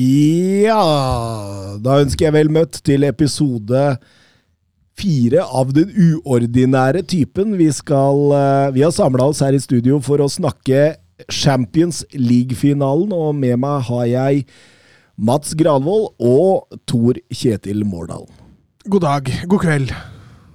Ja, da ønsker jeg vel møtt til episode fire av den uordinære typen. Vi skal eh, Vi har samla oss her i studio for å snakke Champions League-finalen, og med meg har jeg Mats Granvold og Tor Kjetil Mårdal. God dag, god kveld.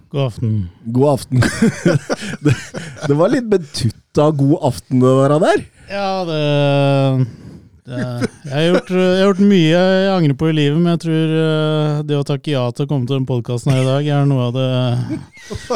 God aften. God aften. det, det var litt betutta god aften, det der. der. Ja, det jeg, har gjort, jeg har gjort mye jeg angrer på i livet, men jeg tror eh, det å takke ja til å komme til den podkasten her i dag, er noe av det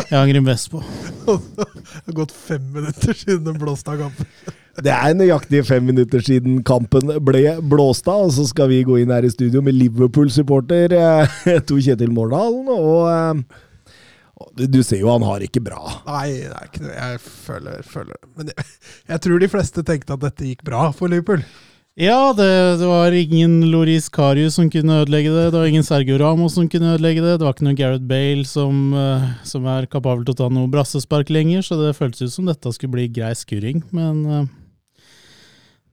jeg angrer mest på. Det har gått fem minutter siden den blåste av kampen. Det er nøyaktig fem minutter siden kampen ble blåst av, og så skal vi gå inn her i studio med Liverpool-supporter eh, Tor Kjetil Mårdalen. Og eh, du ser jo han har ikke bra. Nei, det er ikke noe jeg føler, føler. Men jeg, jeg tror de fleste tenkte at dette gikk bra for Liverpool. Ja, det, det var ingen Loris Karius som kunne ødelegge det. Det var ingen Sergio Ramos som kunne ødelegge det. Det var ikke noen Gareth Bale som, eh, som er kapabel til å ta noe brassespark lenger, så det føltes ut som dette skulle bli grei skurring. Men eh,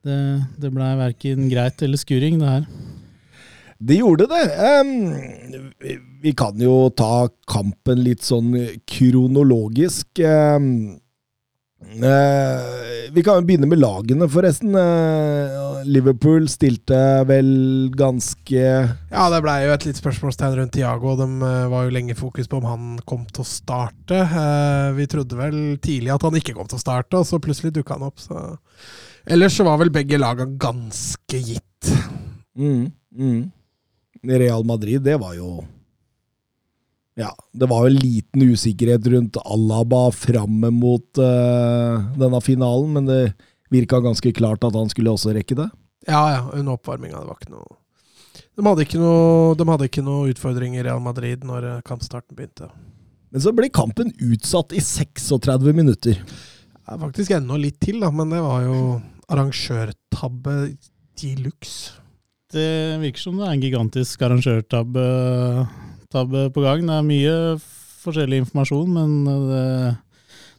det, det blei verken greit eller skuring, det her. Det gjorde det. Um, vi- kan jo ta kampen litt sånn kronologisk. Em, eh, vi kan jo begynne med lagene, forresten. Eh, Liverpool stilte vel ganske Ja, det blei jo et litt spørsmålstegn rundt Tiago. De eh, var jo lenge fokus på om han kom til å starte. Eh, Vi trodde vel tidlig at han ikke kom til å starte, og så plutselig dukka han opp. Så. Ellers så var vel begge laga ganske gitt. Mm, mm. Real Madrid, det var jo Ja, det var jo en liten usikkerhet rundt Alaba fram mot uh, denne finalen, men det virka ganske klart at han skulle også rekke det. Ja, ja, under oppvarminga. Det var ikke noe de hadde ikke noe, de hadde ikke noe utfordringer i Real Madrid når eh, kampstarten begynte. Men så ble kampen utsatt i 36 minutter. Ja, faktisk enda litt til, da, men det var jo arrangørtabbe de luxe. Det virker som det er en gigantisk arrangørtabbe tabbe på gang. Det er mye forskjellig informasjon, men det,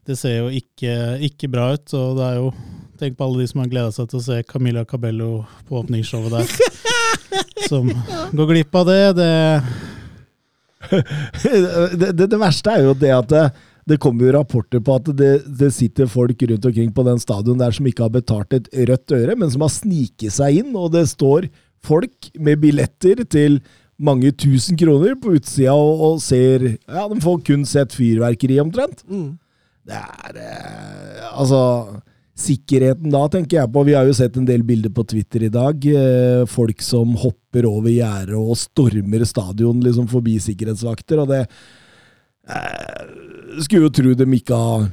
det ser jo ikke, ikke bra ut. Og det er jo Tenk på alle de som har gleda seg til å se Camilla Cabello på åpningsshowet der. Som går glipp av det. Det det, det, det verste er jo det at det, det kommer jo rapporter på at det, det sitter folk rundt omkring på den stadion der som ikke har betalt et rødt øre, men som har sniket seg inn, og det står folk med billetter til mange tusen kroner på utsida og, og ser Ja, de får kun sett fyrverkeri, omtrent. Mm. Det er eh, Altså Sikkerheten da, tenker jeg på. Vi har jo sett en del bilder på Twitter i dag. Eh, folk som hopper over gjerdet og stormer stadion liksom forbi sikkerhetsvakter. Og det eh, Skulle jo tro de ikke har,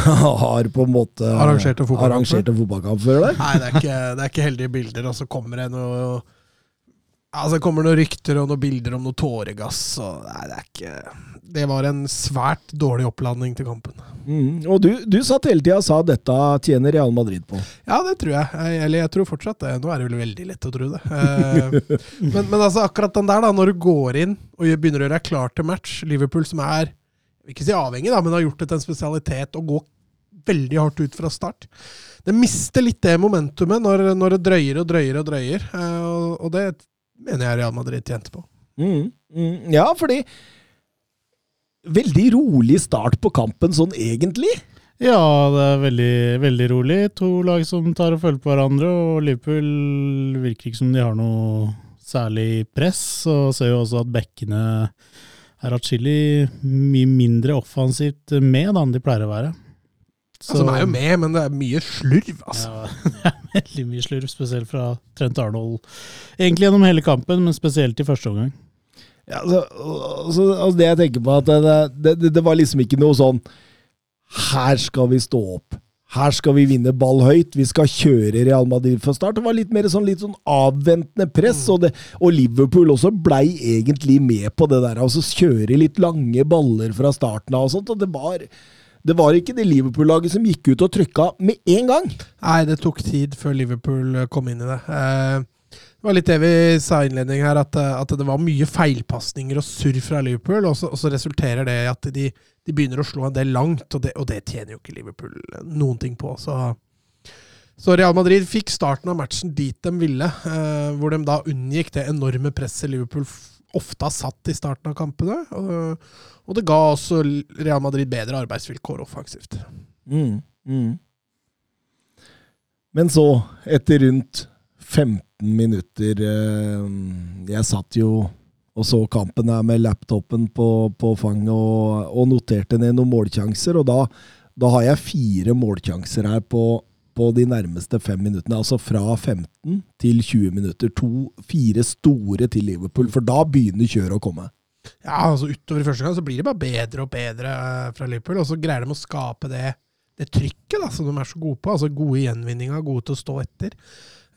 har på en måte Arrangert en fotballkamp arrangert en fotballkamp før. Nei, det er, ikke, det er ikke heldige bilder, og så kommer det noe Altså, det kommer noen rykter og noen bilder om noe tåregass, og Nei, det er ikke Det var en svært dårlig opplanding til kampen. Mm. Og du, du satt hele tida og sa at dette tjener Real Madrid på. Ja, det tror jeg. Jeg- Eller jeg tror fortsatt det. Nå er det vel veldig lett å tro det. Eh, men, men altså, akkurat den der, da, når du går inn og begynner å gjøre deg klar til match Liverpool, som er ikke si avhengig, da, men har gjort det til en spesialitet å gå veldig hardt ut fra start. Det mister litt det momentumet når, når det drøyer og drøyer og drøyer. Eh, og det mener jeg Real Madrid tjente på. Mm. Mm. Ja, fordi Veldig rolig start på kampen, sånn egentlig. Ja, det er veldig, veldig rolig. To lag som tar og følger på hverandre, og Liverpool virker ikke som de har noe særlig press. Og ser jo også at bekkene er atskillig mye mindre offensivt med da, enn de pleier å være. Så- Altså, de er jo med, men det er mye slurv, altså. Ja, det er veldig mye slurv, spesielt fra Trent Arnold. Egentlig gjennom hele kampen, men spesielt i første omgang. Ja, altså, altså, altså det jeg tenker på, at det, det, det, det var liksom ikke noe sånn Her skal vi stå opp. her skal vi vinne ball høyt, vi skal kjøre Real Madrid fra start. Det var litt mer sånn, litt sånn avventende press, og, det, og, Liverpool også blei egentlig med på det der. Altså kjøre litt lange baller fra starten av og sånt. og det var... Det var ikke det Liverpool-laget som gikk ut og trykka med en gang. Nei, det tok tid før Liverpool kom inn i det. Eh, det var litt det vi sa i innledning her, at, at, det var mye feilpasninger og surr fra Liverpool, og så, og så resulterer det i at de, de begynner å slå en del langt, og det, og det, tjener jo ikke Liverpool noen ting på. Så, så Real Madrid fikk starten av matchen dit de ville, eh, hvor de da unngikk det enorme presset Liverpool ofte har satt i starten av kampene. Og, og det ga også Real Madrid bedre arbeidsvilkår offensivt. Mm, mm. Men så, etter rundt 15 minutter eh, Jeg satt jo og så kampen her med laptopen på, på fanget og, og, noterte ned noen målsjanser. Og da, da, har jeg fire målsjanser her på, på, de nærmeste fem minuttene. Altså fra 15 til 20 minutter. To, fire store til Liverpool, for da begynner kjøret å komme. Ja, altså utover i første gang så blir det bare bedre og bedre eh, fra Liverpool. Og så greier de å skape det, det trykket da, som de er så gode på. Altså gode gjenvinninger, gode til å stå etter.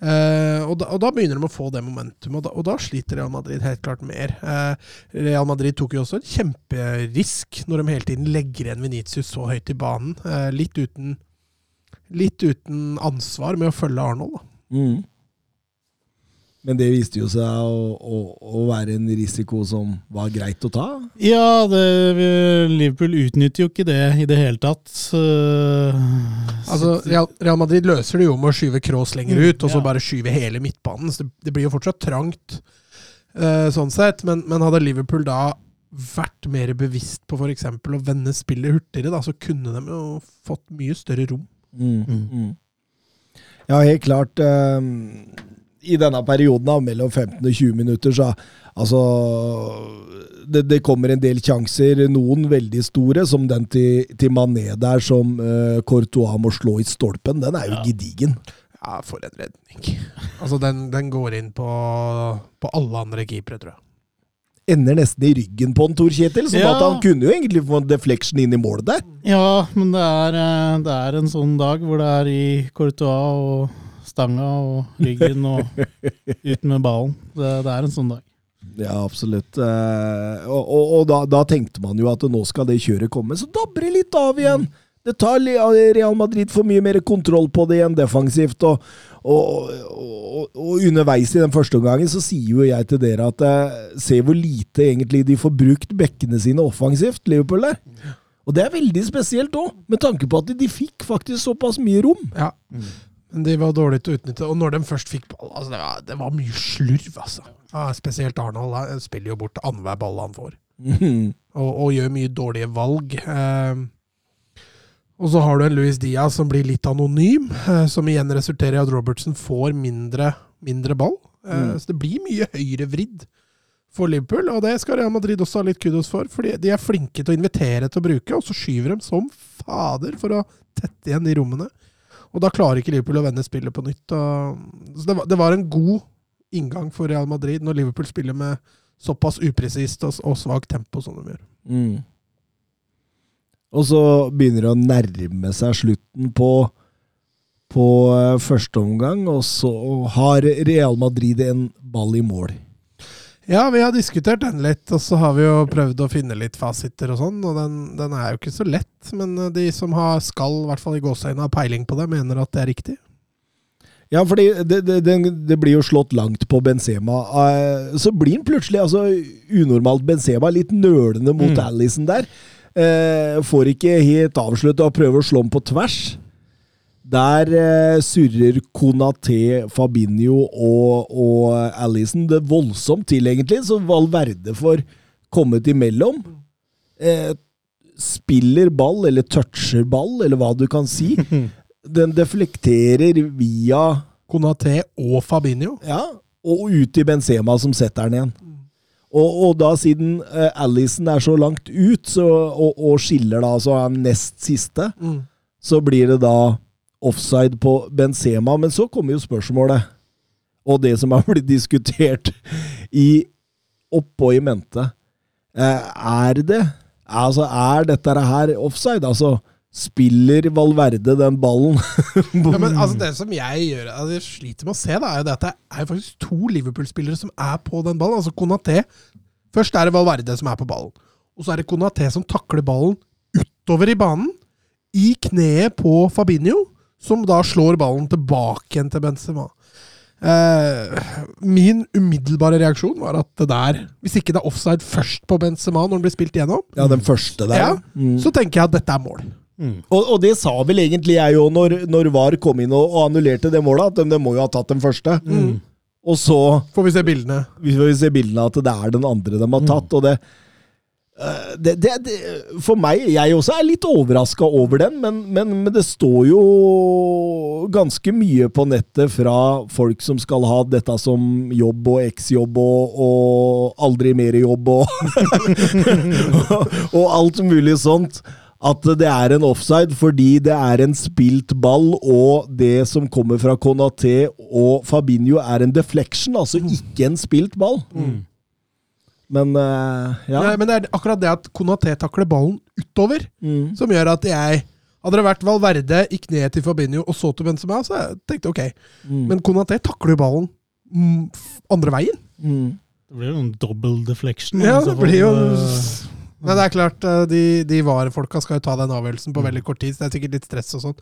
Uh, og, da, og, da, begynner de å få det momentum, og da, og da sliter Real Madrid helt klart mer. Uh, Real Madrid tok jo også en kjemperisk når de hele tiden legger igjen Venitius så høyt i banen. Uh, litt, uten, litt uten ansvar med å følge Arnold. Mm. Men det viste jo seg å, å, å, være en risiko som var greit å ta? Ja, det, Liverpool utnytter jo ikke det i det hele tatt. Altså, Real, Madrid løser det jo med å skyve Cross lenger ut, og så ja. bare skyve hele midtbanen. Så det, det blir jo fortsatt trangt, uh, sånn sett. Men, men, hadde Liverpool da vært mer bevisst på f.eks. å vende spillet hurtigere, da, så kunne de jo fått mye større rom. Mm. Mm. Ja, helt klart. Uh, i denne perioden av mellom 15 og 20 minutter, så altså det, det, kommer en del sjanser, noen veldig store, som den til, til Mané der, som uh, Courtois må slå i stolpen. Den er jo ja. gedigen. Ja, for en redning. Altså, den, den går inn på, på alle andre keepere, tror jeg. Ender nesten i ryggen på en Tor Kjetil, så ja. han kunne jo egentlig få en deflection inn i målet der. Ja, men det er, eh, det er en sånn dag hvor det er i Courtois og stanga og ryggen og ut med ballen. Det, det, er en sånn dag. Ja, absolutt. Eh, og, og, og da, da, tenkte man jo at nå skal det kjøret komme. Så dabber det litt av igjen! Det tar Real Madrid for mye mer kontroll på det igjen defensivt. Og, og, og underveis i den første omgangen så sier jo jeg til dere at jeg se hvor lite egentlig de får brukt bekkene sine offensivt, Liverpool der. Og det er veldig spesielt òg, med tanke på at de fikk faktisk såpass mye rom. Ja. Men de var dårlige til å utnytte. Og når de først fikk ball altså det, var, det var mye slurv, altså. Ja, spesielt Arnold han spiller jo bort annenhver ball han får. Mm. Og, og, gjør mye dårlige valg. Eh, og så har du en Louis Diaz som blir litt anonym, eh, som igjen resulterer i at Robertson får mindre, mindre ball. Eh, mm. Så det blir mye høyrevridd for Liverpool, og det skal Real Madrid også ha litt kudos for. fordi de er flinke til å invitere til å bruke, og så skyver de som fader for å tette igjen de rommene. Og da klarer ikke Liverpool å vende spillet på nytt. så det var, det var, en god inngang for Real Madrid når Liverpool spiller med såpass upresist og, og svakt tempo som de gjør. Mm. Og så begynner det å nærme seg slutten på, på eh, første omgang, og så har Real Madrid en ball i mål. Ja, vi har diskutert den litt, og så har vi jo prøvd å finne litt fasiter og sånn, og den, den er jo ikke så lett. Men eh, de som har skal, i hvert fall i gåseøynene, ha peiling på det, mener at det er riktig. Ja, fordi det, det, det, det, blir jo slått langt på Benzema. Uh, så blir han plutselig altså, unormalt Benzema, litt nølende mot mm. Alison der. Uh, får ikke helt avslutta og prøver å slå ham på tvers. Der eh, surrer Konaté, Fabinho og, og Alison det voldsomt til, egentlig, så Valverde får kommet imellom. Eh, spiller ball, eller toucher ball, eller hva du kan si. Den deflekterer via Konaté og Fabinho? Ja, og ut i Benzema, som setter den igjen. Og, og, da, siden uh, Alison er så langt ut, så, og, og, skiller da, så er nest siste, mm. så blir det da offside på Benzema. Men så kommer jo spørsmålet, og det som har blitt diskutert i oppå i mente. Uh, er det Altså, er dette her offside? Altså, spiller Valverde den ballen Ja, men altså Det som jeg gjør altså jeg sliter med å se, da, er jo det at det er faktisk to Liverpool-spillere som er på den ballen. Altså Konaté Først er det Valverde som er på ballen. Og så er det Konaté som takler ballen utover i banen, i kneet på Fabinho, som da slår ballen tilbake igjen til Benzema. Eh, min umiddelbare reaksjon var at det der Hvis ikke det er offside først på Benzema når den blir spilt igjennom, Ja, den første der. ja, Mm. så tenker jeg at dette er mål. Og, og det sa vel egentlig jeg òg, når, når VAR kom inn og, og annullerte det målet, at de, de må jo ha tatt den første. Og så Får vi se bildene. vi får se bildene at det er den andre de har tatt. og det, eh, det, det, det For meg, jeg også er litt overraska over den, men, men, men det står jo ganske mye på nettet fra folk som skal ha dette som jobb og eksjobb og, og aldri mer jobb og, og alt mulig sånt. At det er en offside fordi det er en spilt ball, og det som kommer fra Konaté og Fabinho er en deflection, altså ikke en spilt ball. Men uh, ja. Nei, men det er akkurat det at Konaté takler ballen utover, Mm. som gjør at jeg Hadde det vært Valverde gikk ned til Fabinho og så til Benzema, så jeg tenkte ok. Mm. Men Konaté takler jo ballen mm, andre veien. Mm. Det blir jo en double deflection. Ja, det blir jo Men det er klart, eh, de, de VAR-folka skal jo ta den avgjørelsen på veldig kort tid, så det er sikkert litt stress og sånn.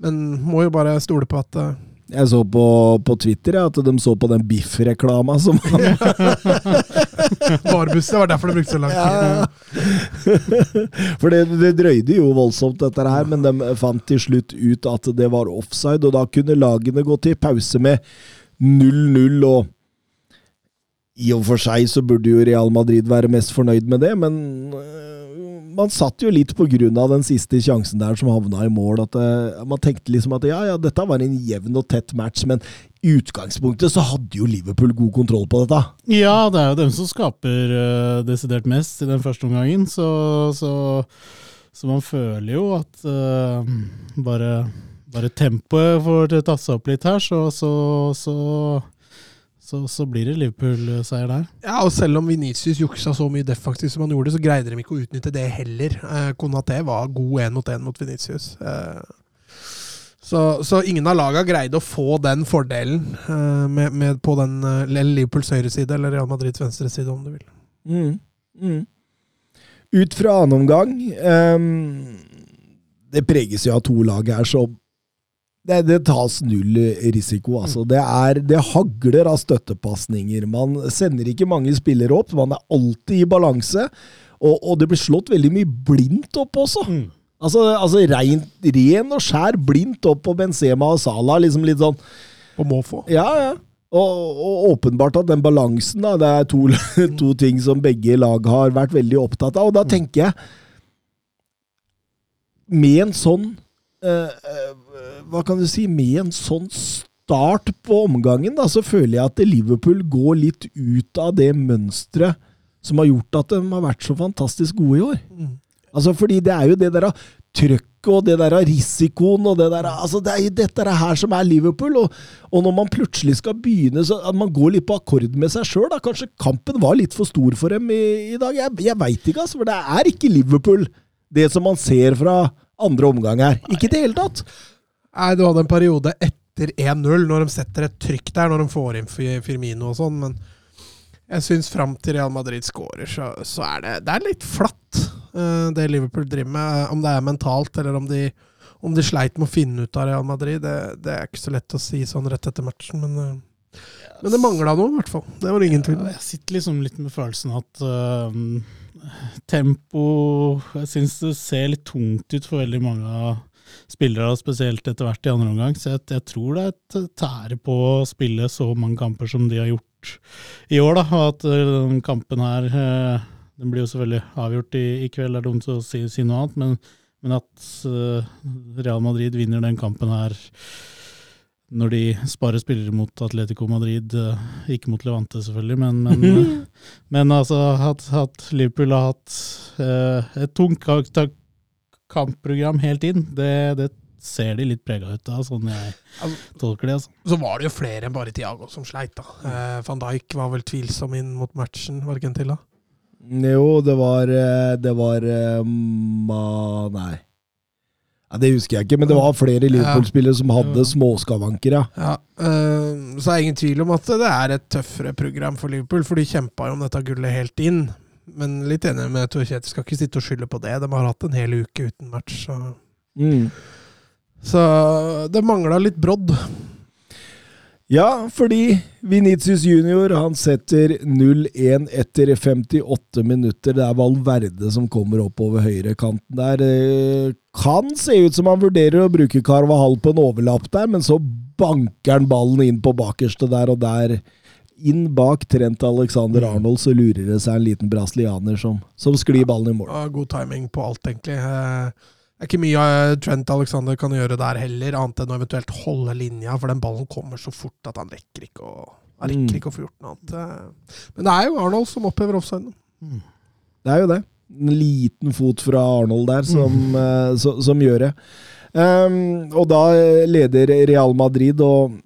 Men må jo bare stole på at eh, Jeg så på, på Twitter ja, at de så på den Biff-reklama som Varbussen. Det var derfor det brukte så lang tid. For det, det drøyde jo voldsomt, dette her, men de fant til slutt ut at det var offside, og da kunne lagene gå til pause med 0-0, og i og for seg så burde jo Real Madrid være mest fornøyd med det, men øh, man satt jo litt på grunn av den siste sjansen der som havna i mål, at øh, man tenkte liksom at ja, ja, dette var en jevn og tett match, men i utgangspunktet så hadde jo Liverpool god kontroll på dette. Ja, det er jo dem som skaper uh, desidert mest i den første omgangen, så, så, så man føler jo at uh, bare, bare tempoet får seg opp litt her, så, så, så, så, blir det Liverpool-seier der. Ja, og selv om Venicius juksa så mye defensivt som han gjorde, så greide de ikke å utnytte det heller. Eh, Konaté var god én mot én mot Venicius. Eh, så, så ingen av laga greide å få den fordelen eh, med, med på den eh, Liverpools høyre side, eller Real Madrids venstre side, om du vil. Mm. Mm. Ut fra annen omgang um, Det preges jo av to lag her, så det, det tas null risiko, altså. Det, er, det hagler av støttepasninger. Man sender ikke mange spillere opp. Man er alltid i balanse. Og, og det blir slått veldig mye blindt opp også. Altså, altså rein, ren og skjær blindt opp på Benzema og Salah. Liksom litt sånn På måfå. ja, ja. Og, og åpenbart at den balansen, da, det er to, to ting som begge lag har vært veldig opptatt av. Og da tenker jeg Med en sånn øh, Hva kan du si? Med en sånn start på omgangen, da, så føler jeg at Liverpool går litt ut av det mønsteret som har gjort at de har vært så fantastisk gode i år. Mm. Altså, fordi det er jo det der trøkket og det der risikoen og det der Altså, det er jo dette her som er Liverpool. Og, og når man plutselig skal begynne, så at man går litt på akkord med seg sjøl, da. Kanskje kampen var litt for stor for dem i, i dag. Jeg, jeg veit ikke, altså. For det er ikke Liverpool, det som man ser fra andre omgang her. Ikke i det hele tatt. Nei, du hadde en periode etter 1-0, når de setter et trykk der, når de får inn Firmino og sånn, men jeg syns fram til Real Madrid scorer, så, så er det, det er litt flatt, eh, det Liverpool driver med. Om det er mentalt, eller om de, om de sleit med å finne ut av Real Madrid, det, det er ikke så lett å si sånn rett etter matchen, men, eh, men det mangla noe, i hvert fall. Det var det ingen tvil om. Jeg sitter liksom litt med følelsen at uh, tempo Jeg syns det ser litt tungt ut for veldig mange av spillere, spesielt etter hvert i andre omgang. Så jeg, jeg tror det er et tære på å spille så mange kamper som de har gjort i år. da, Og at øh, den kampen her øh, Den blir jo selvfølgelig avgjort i, i kveld, det er dumt å si, si noe annet, men, men at øh, Real Madrid vinner den kampen her når de sparer spillere mot Atletico Madrid, eh, ikke mot Levante selvfølgelig, men, men, eh, men altså at, at Liverpool har hatt eh, et tungt tak, ta- kampprogram helt inn, det, det ser de litt prega ut av, sånn jeg tolker det. altså. Så var det jo flere enn bare Tiago som sleit, da. Eh, Van Dijk var vel tvilsom inn mot matchen, var det ikke en til, da? Jo, det var eh, Det var eh, ma... Nei. Ja, Det husker jeg ikke, men det var flere Liverpool-spillere som hadde småskavanker, ja. Ja, øh, så er det ingen tvil om at det er et tøffere program for Liverpool, for de kjempa jo om dette gullet helt inn. Men litt enig med Tor Kjetil, skal ikke sitte og skylde på det. De har hatt en hel uke uten match. Så, Mm. så det mangla litt brodd. Ja, fordi Venitius junior han setter 0-1 etter 58 minutter. Det er Valverde som kommer opp over høyrekanten der. Eh, Kan se ut som han vurderer å bruke Carvahall på en overlapp der, men så banker han ballen inn på bakerste der og der. Inn bak Trent Alexander Arnold så lurer det seg en liten brasilianer som, som sklir ballen i mål. Ja, God timing på alt, egentlig. Eh, Det er ikke mye eh, Trent Alexander kan gjøre der heller, annet enn å eventuelt holde linja, for den ballen kommer så fort at han rekker ikke å, han Mm. rekker ikke å få gjort noe annet. Eh, Men det er jo Arnold som opphever offsiden. Det er jo det. En liten fot fra Arnold der som, mm. så, som gjør det. Um, og da leder Real Madrid, og,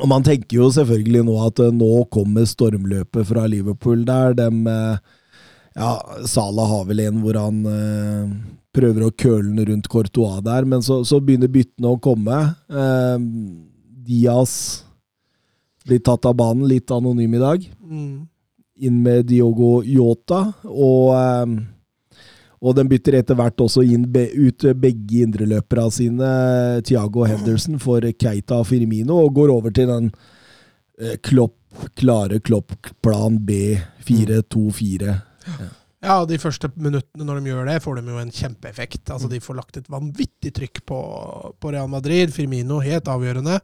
og man tenker jo selvfølgelig nå at eh, nå kommer stormløpet fra Liverpool der. Dem, eh, ja, Salah har vel en hvor han eh, prøver å køle den rundt Courtois der, men så, så begynner byttene å komme. Eh, Diaz blir tatt av banen, litt anonym i dag Mm. inn med Diogo Yota, og, ehm, og den bytter etter hvert også inn ut begge indreløperne sine, Thiago Henderson, for Keita og Firmino, og går over til den eh, klopp, klare Klopp-plan B, 4-2-4. Ja, og de første minuttene når de gjør det, får de jo en kjempeeffekt. Altså, De får lagt et vanvittig trykk på, på Real Madrid. Firmino helt avgjørende.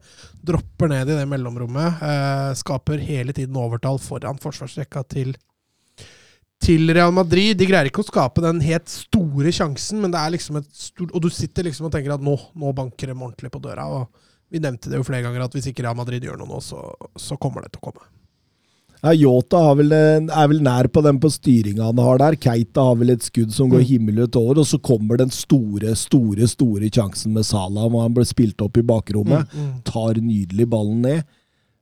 Dropper ned i det mellomrommet. Eh, skaper hele tiden overtall foran forsvarsrekka til, til Real Madrid. De greier ikke å skape den helt store sjansen, men det er liksom et stort Og du sitter liksom og tenker at nå, nå banker de ordentlig på døra. og Vi nevnte det jo flere ganger at hvis ikke Real Madrid gjør noe nå, så, så kommer det til å komme. Ja, Yota vel, er vel nær på den på styringa han har der. Keita har vel et skudd som går himmelhøyt over, og så kommer den store, store store sjansen med Salah, hvor han ble spilt opp i bakrommet. Mm. tar nydelig ballen ned.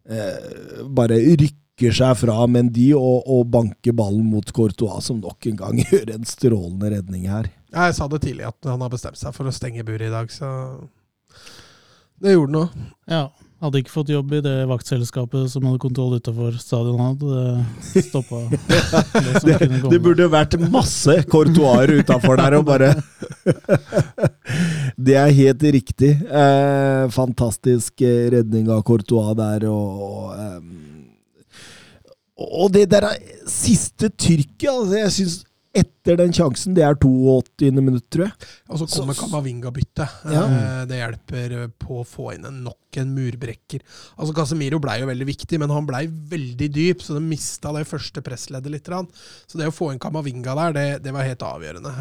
Eh, bare rykker seg fra Mendy og, og banker ballen mot Courtois, som nok en gang gjør en strålende redning her. Jeg sa det tidlig at han har bestemt seg for å stenge buret i dag, så det gjorde han òg. Ja, hadde ikke fått jobb i det vaktselskapet som hadde kontroll utafor stadionet. Det stoppa det Det, det burde vært masse Courtoiser utafor der og bare Det er helt riktig. Eh, fantastisk eh, redning av Courtois der, og, og ehm, Og det der er siste Tyrkia, altså, jeg syns etter den sjansen, det er 82. minutt, tror jeg. Og så kommer Kamavinga-byttet. Ja. Eh, Det hjelper eh, på å få inn en nok en murbrekker. Altså Casemiro blei jo veldig viktig, men han blei veldig dyp, så de mista det første pressleddet litt. Så det å få inn Kamavinga der, det, det var helt avgjørende.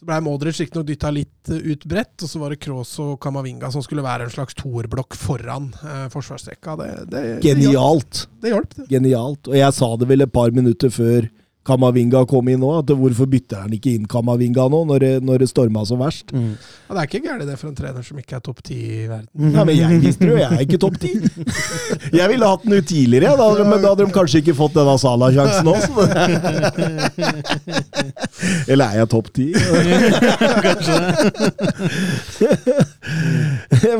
Så blei Modric riktignok dytta litt eh, ut bredt, og så var det Kroos og Kamavinga som skulle være en slags toerblokk foran eh, forsvarsrekka. Det, det, det, Genialt. det hjalp, det. Genialt. Og jeg sa det vel et par minutter før Kamavinga kom inn nå, at hvorfor bytter han ikke inn Kamavinga nå, når det, når det storma som verst? Mm. Ja, det er ikke gærent det for en trener som ikke er topp ti i verden. Ja, men jeg visste det jo, jeg er ikke topp ti. Jeg ville hatt den ut tidligere, da, men da hadde de kanskje ikke fått denne Sala-sjansen òg. Eller er jeg topp ti?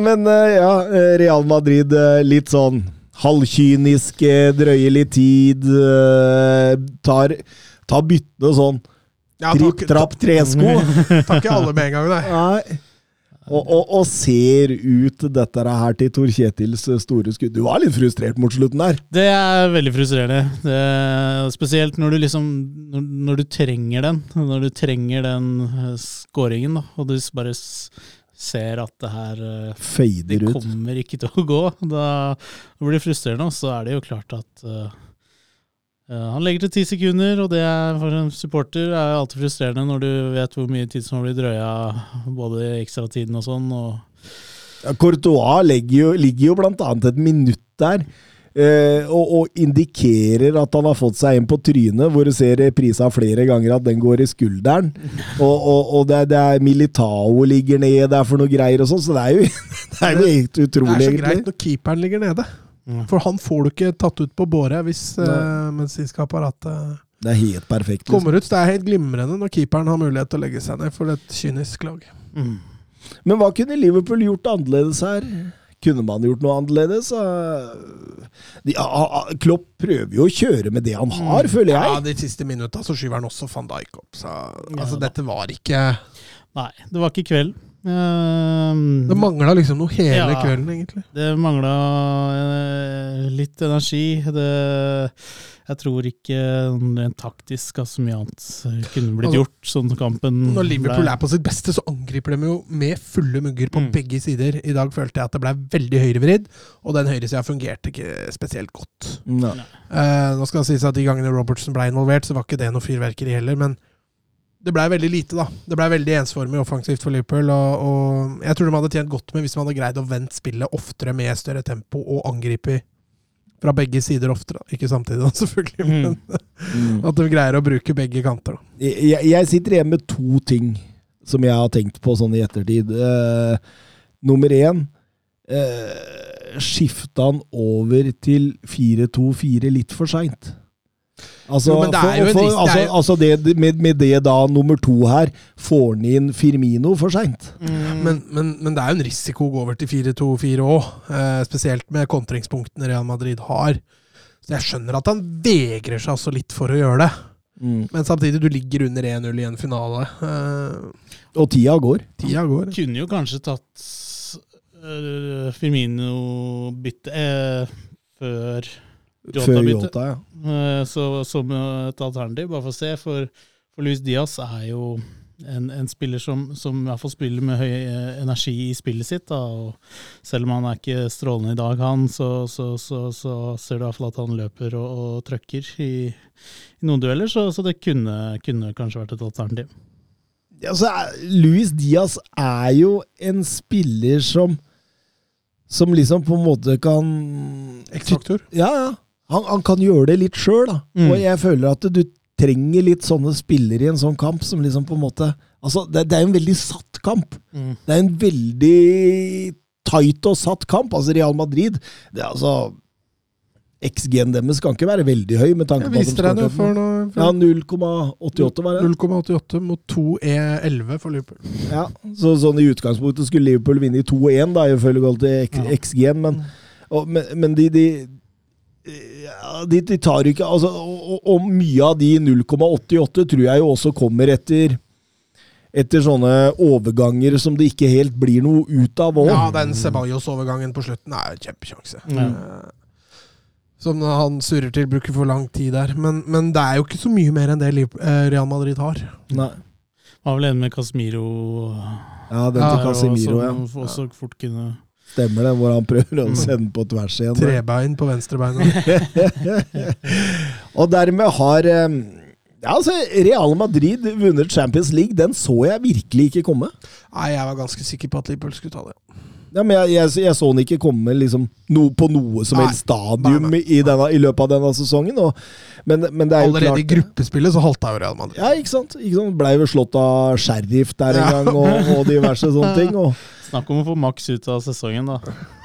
Men eh, ja, Real Madrid eh, litt sånn halvkynisk, drøye drøyer litt tid, eh, tar, tar byttene sånn Ja, tripp, trapp, tresko. Tar ikke alle med en gang, nei. Nei. Og, og, og ser ut dette her til Tor Kjetils store skudd. Du var litt frustrert mot slutten der. Det er veldig frustrerende. Det, spesielt når du liksom når, når du trenger den. Når du trenger den eh, scoringen, da, og du bare ser at det her Fader Det kommer ut. ikke til å gå. Da blir det frustrerende, og så er det jo klart at eh, eh, han legger til ti sekunder, og det er for en supporter er jo alltid frustrerende når du vet hvor mye tid som blir drøya, både i ekstratiden og sånn. og Ja, Courtois jo, ligger jo blant annet et minutt der. Eh, og, og indikerer at han har fått seg en på trynet, hvor du ser reprisa flere ganger at den går i skulderen. Og, og, og det, det er Militao ligger ned er for noe greier og sånn, så det er jo, det er jo helt Det er så egentlig. greit når keeperen ligger nede. For han får du ikke tatt ut på båre hvis uh, medisinske apparatet Det er helt perfekt. Liksom. Kommer ut, Det er helt glimrende når keeperen har mulighet til å legge seg ned for et kynisk lag. Mm. Men hva kunne Liverpool gjort annerledes her? Kunne man gjort noe annerledes? Eh, De, a- a- Klopp prøver jo å kjøre med det han har, føler jeg. Ja, De siste minutta så skyver han også van Dijk opp. Så altså, ja, dette var ikke Nei, det var ikke kveld. Um, Det mangla liksom noe hele Ja. kvelden, egentlig. Det mangla uh, litt energi. Det, jeg tror ikke rent taktisk at så mye annet kunne blitt Altså, gjort, sånn som kampen Når Liverpool ble. er på sitt beste, så angriper de jo med fulle mugger på Mm. begge sider. I dag følte jeg at det ble veldig høyrevridd, og den høyresida fungerte ikke spesielt godt. Nei. Eh, nå skal det sies at De gangene Robertson ble involvert, så var ikke det noe fyrverkeri heller. Men det blei veldig lite, da. Det blei veldig ensformig offensivt for Liverpool. Og, og jeg tror de hadde tjent godt med hvis man hadde greid å vente spillet oftere med større tempo og angripe fra begge sider oftere. Ikke samtidig, da, selvfølgelig, Mm. men Mm. at de greier å bruke begge kanter. da. Jeg, jeg sitter igjen med to ting som jeg har tenkt på sånn i ettertid. Uh, nummer én eh, Skifta han over til 4-2-4 litt for seint? Altså, Jo, det for, for, det altså, jo- altså det, med, med det da nummer to her, får han inn Firmino for seint? Mm. Men, men, men det er jo en risiko å gå over til 4-2-4 òg, eh, spesielt med kontringspunktene Real Madrid har. Så jeg skjønner at han vegrer seg også litt for å gjøre det. Mm. Men samtidig, du ligger under 1-0 i en finale. Eh, Og tida går. tida går. Kunne jo kanskje tatt uh, Firmino-bytte eh, før Før Jota-bytte. Ja. Eh, så, som et alternativ, bare for å se. For, for Luis Diaz er jo en, en spiller som, som i hvert fall spiller med høy eh, energi i spillet sitt. Selv om han er ikke strålende i dag, han, så, så, så, så ser du i hvert fall at han løper og, og trøkker i, i noen dueller. Så, så det kunne, kunne kanskje vært et alternativ. Altså, Luis Diaz er jo en spiller som Som liksom på en måte kan X-faktor. Ja, ja. Han, han kan gjøre det litt sjøl, da. Mm. Og jeg føler at du trenger litt sånne spillere i en sånn kamp som liksom på en måte Altså, det, det er en veldig satt kamp. Det er en veldig tight og satt kamp. Altså, Real Madrid det er altså XG-en deres kan ikke være veldig høy, med tanke Jeg på at de det for noe. Ja, 0,88 var det. 0,88 mot 2-11 for Liverpool. Ja, så sånn I utgangspunktet skulle Liverpool vinne i 2-1, da, ifølge til XG-en, men, og, men, men de, de ja, de, de tar ikke altså, og, og- mye av de 0,88 tror jeg jo også kommer etter etter sånne overganger som det ikke helt blir noe ut av òg. Ja, den Ceballos-overgangen på slutten er en kjempesjanse. Mm. Eh, Som han surrer til, bruker for lang tid der. Men, men det er jo ikke så mye mer enn det eh, Real Madrid har. Nei. Var vel enig med Casemiro Ja, den Ja, til Casemiro, ja. Som også fort kunne Stemmer det, hvor han prøver å Mm. sende på tvers igjen. da. Trebein på venstrebeina. Og dermed har eh, ja, altså, Real Madrid vunnet Champions League. Den så jeg virkelig ikke komme. Nei, jeg var ganske sikker på at Liverpool skulle ta det. Ja, men jeg, jeg, jeg så den ikke komme liksom, no, på noe som Nei. helst stadium Nei, nei. I, denne, i løpet av denne sesongen. Og, men, men det er jo Allerede klart i gruppespillet så halta jo Real Madrid. Ja, ikke sant? Ikke sant? Blei jo slått av sheriff der en Ja. gang, og, og diverse sånne ting. Og, Snakk om å få maks ut av sesongen, da.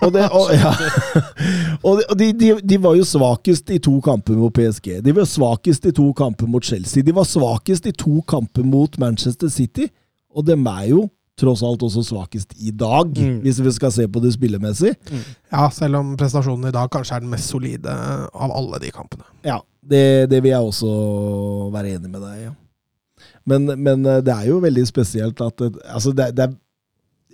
og, det, og, ja. de, og de, de, de var jo svakest i to kamper mot PSG. De var svakest i to kamper mot Chelsea. De var svakest i to kamper mot Manchester City. Og dem er jo tross alt også svakest i dag, Mm. hvis vi skal se på det spillemessig. Ja, selv om prestasjonen i dag kanskje er den mest solide av alle de kampene. Ja, det, det vil jeg også være enig med deg i. Ja. Men, men eh, det er jo veldig spesielt at altså det, det er,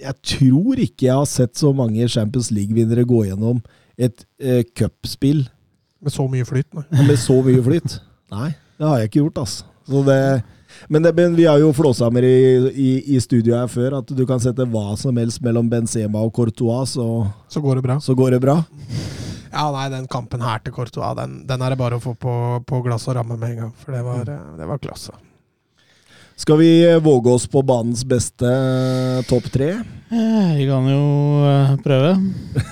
Jeg tror ikke jeg har sett så mange Champions League-vinnere gå gjennom et eh, cupspill Med så mye flyt. Nei. med så mye flyt. Nei, det har jeg ikke gjort, altså. Så det, men, det, men vi har jo flåsammer i, i, i studio her før, at du kan sette hva som helst mellom Benzema og Courtois, så, Så går det bra. så går det bra. Ja, nei, den kampen her til Courtois, den, den er det bare å få på, på glass og ramme med en gang. For det var, eh, det var klasse. Skal vi eh, våge oss på banens beste eh, topp tre? Eh, Vi kan jo prøve.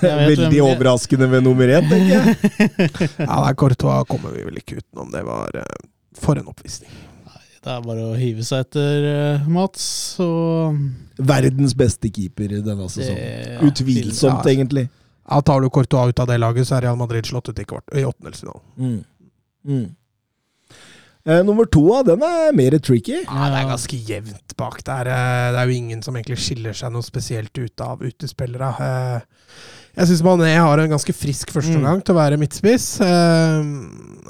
Jeg vet Veldig hvem- overraskende ved nummer én, tenker jeg. Ja, Courtois kommer vi vel ikke utenom. Det var for en oppvisning. Det er bare å hive seg etter eh, Mats, og Verdens beste keeper denne sesongen. ja, Utvilsomt, Ja. egentlig. Ja, Tar du Courtois ut av det laget, så er Real Madrid slått ut i, kvart, i åttendelsfinalen. Mm. Mm. Eh, nummer to, den er mer tricky. Ja, det er ganske jevnt bak der. Eh, Det er jo ingen som egentlig skiller seg noe spesielt ut av utespillere. Uh, Jeg syns Mané har en ganske frisk førsteomgang til å være midtspiss. Uh,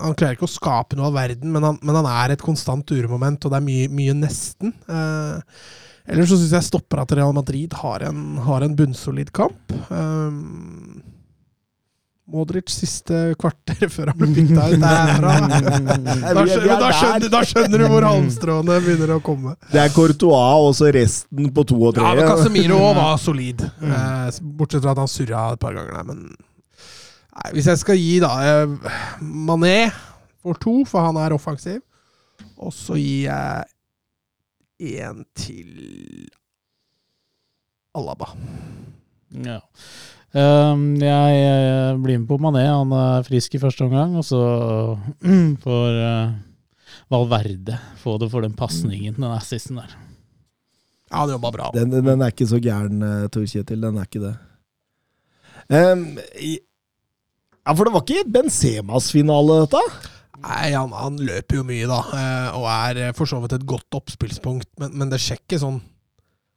Han klarer ikke å skape noe av verden, men han, men han er et konstant uremoment, og det er mye, mye nesten. Uh, Ellers så syns jeg stopper at Real Madrid har en, har en bunnsolid kamp. Eh, Modric siste kvarter før han ble bytta ut. Da, er- skjønner, er da, skjønner, da skjønner du hvor halmstråene begynner å komme. Det er Courtois og så resten på to og tre. Ja, men Casemiro var solid. Eh, bortsett fra at han surra et par ganger der, men Nei, Hvis jeg skal gi, da eh, Mané får to, for han er offensiv. Og så gir jeg én til Alaba. Ja. Um, jeg, eh, blir med på Mané. Han er frisk i første omgang, og så får eh, Valverde få det for den pasningen, den assisten der. Ja, det jobba bra. Den, den den er ikke så gæren, eh, Tor Kjetil. Den er ikke det. Um, ja, for det var ikke Benzemas finale, dette? Nei, han, han løper jo mye, da, eh, og er eh, for så vidt et godt oppspillspunkt, men, men det skjer ikke sånn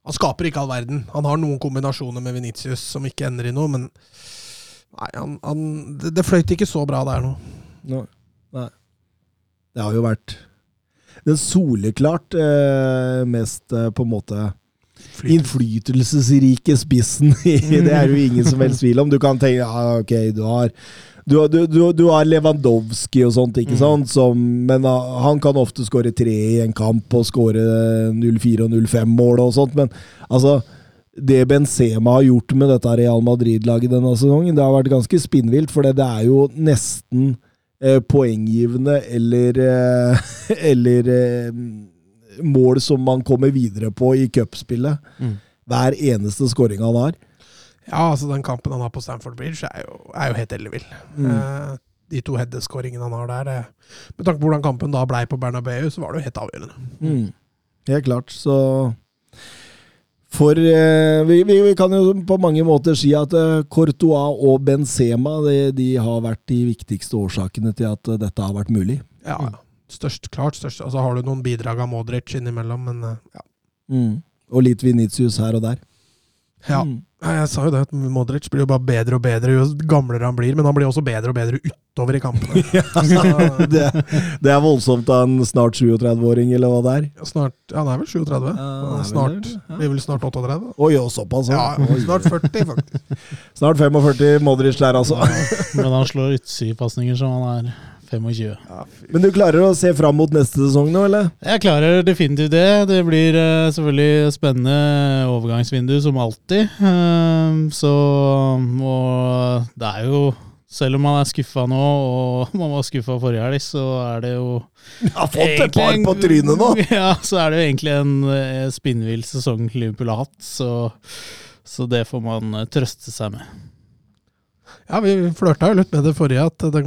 Han skaper ikke all verden. Han har noen kombinasjoner med Venitius som ikke ender i noe, men Nei, han, han det, det fløyt ikke så bra der nå. No. Nei. Det har jo vært den soleklart eh, mest eh, på en måte innflytelsesrike spissen. i- det er jo ingen som helst tvil om. Du kan tenke ja, ok, du har du, du, du, du har Lewandowski og sånt, ikke sant? Som, men ah, han kan ofte skåre tre i en kamp og skåre 04 og 0-5-mål og sånt. Men altså det Benzema har gjort med dette Real Madrid-laget denne sesongen, det har vært ganske spinnvilt. For det er jo nesten eh, poenggivende eller, eh, eller eh, mål som man kommer videre på i cupspillet. Mm. Hver eneste skåring han har. Ja, altså den kampen han har på Stamford Bridge, er jo, er jo helt ellevill. Mm. Eh, de to headeskåringene han har der eh, Med tanke på hvordan kampen da blei på Bernabeu, så var det jo helt avgjørende. Mm. Helt klart, så For eh, vi, vi, vi kan jo på mange måter si at eh, Courtois og Benzema de, de har vært de viktigste årsakene til at eh, dette har vært mulig. Ja, ja. Størst, klart størst. Altså har du noen bidrag av Modric innimellom, men eh, ja. Mm. Og litt Venitius her og der. ja. Mm. Jeg sa jo det, at Modric blir jo bare bedre og bedre jo gamlere han blir, men han blir også bedre og bedre utover i kampene. det, det er voldsomt av en snart 37-åring, eller hva det er. Snart, ja, Han er vel 37? Uh, er snart, ja. Blir vel snart 38? Oi, og såpass. Ja, snart 40, faktisk. Snart 45 Modric der, altså. Men han slår utsidepasninger som han er 25. Ja. Men du klarer å se fram mot neste sesong nå, eller? Jeg klarer definitivt det. Det blir eh, selvfølgelig spennende overgangsvindu som alltid. Eh, så Og det er jo Selv om man er skuffa nå, og man var skuffa forrige helg, så er det jo Jeg har fått et par på trynet nå! Ja, så er det jo egentlig en eh, spinnvill sesong Liverpool har hatt, så, så det får man eh, trøste seg med. Ja, vi flørta jo litt med det forrige, at det,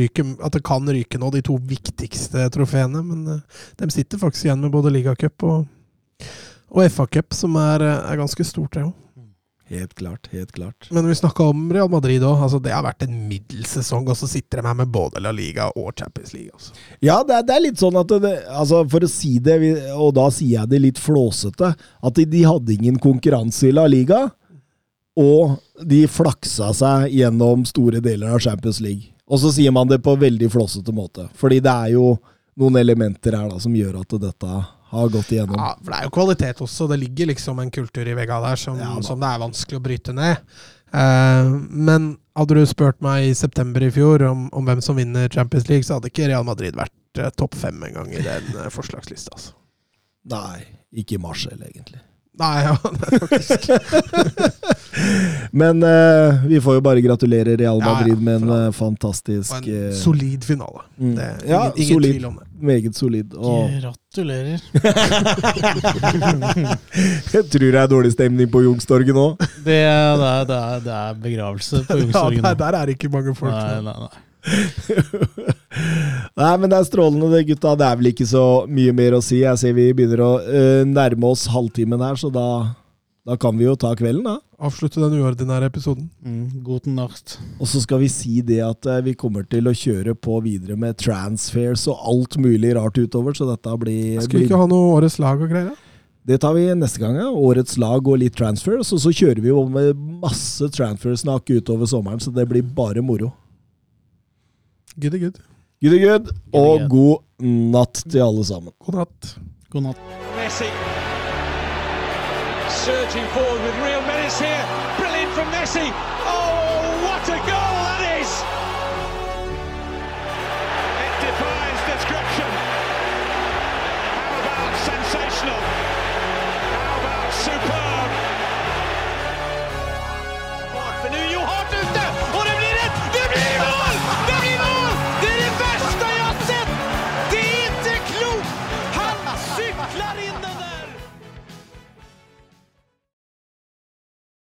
ryker, at det kan ryke nå, de to viktigste trofeene. Men eh, de sitter faktisk igjen med både ligacup og, og FA-cup, som er, eh, er ganske stort, det òg. Helt klart, helt klart. Men vi snakka om Real Madrid òg. Altså, det har vært en middels sesong, og så sitter de her med både La Liga og Champions League. Altså. Ja, det er, det er litt sånn at det, altså For å si det, og da sier jeg det litt flåsete, at de, de hadde ingen konkurranse i La Liga, og de flaksa seg gjennom store deler av Champions League. Og så sier man det på veldig flåsete måte, fordi det er jo noen elementer her da som gjør at dette har gått igjennom. Ja, for det er jo kvalitet også. Det ligger liksom en kultur i vegga der som, Ja, som det er vanskelig å bryte ned. Eh, men hadde du spurt meg i september i fjor om, om hvem som vinner Champions League, så hadde ikke Real Madrid vært eh, topp fem engang i den eh, forslagslista. Altså. Nei, ikke i mars heller, egentlig. Nei, ja, faktisk Men uh, vi får jo bare gratulere Real Ja, ja, Madrid med en uh, fantastisk og en eh, solid finale. mm. Det er Ja, ingen, ingen solid. tvil om det. Meget solid. Og Gratulerer. jeg tror det er dårlig stemning på Youngstorget nå. Det, det, er, det, er, det er begravelse på Youngstorget nå. der er det ikke mange folk. Nei, nei, nei. Nei, men det er strålende det, gutta. Det er vel ikke så mye mer å si. Jeg ser vi begynner å uh, nærme oss halvtimen her, så da, Da kan vi jo ta kvelden, da. Avslutte den uordinære episoden. Mm, guten nacht. Og så skal vi si det at uh, vi kommer til å kjøre på videre med transfers og alt mulig rart utover, så dette blir, Skal vi ikke ha noe årets lag og greier? da? Det tar vi neste gang. ja. Årets lag og litt transfers. Og så kjører vi jo med masse transfersnakk utover sommeren, så det blir bare moro. Good, good. Good, good. Og good. god natt til alle sammen. God natt. God natt. Messi. Surging forward with real menace here. Brilliant from Messi. Oh!